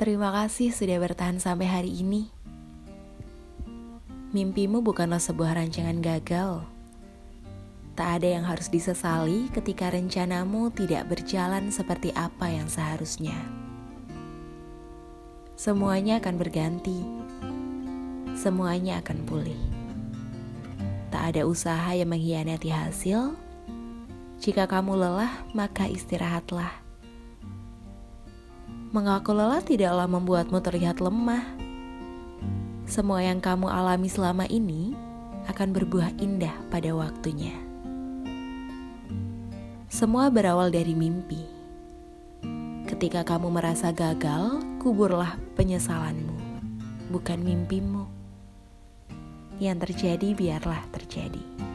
Terima kasih sudah bertahan sampai hari ini. Mimpimu bukanlah sebuah rancangan gagal. Tak ada yang harus disesali ketika rencanamu tidak berjalan seperti apa yang seharusnya. Semuanya akan berganti. Semuanya akan pulih. Tak ada usaha yang mengkhianati hasil. Jika kamu lelah, maka istirahatlah. Mengaku lelah tidaklah membuatmu terlihat lemah. Semua yang kamu alami selama ini akan berbuah indah pada waktunya. Semua berawal dari mimpi. Ketika kamu merasa gagal, kuburlah penyesalanmu, bukan mimpimu. Yang terjadi biarlah terjadi.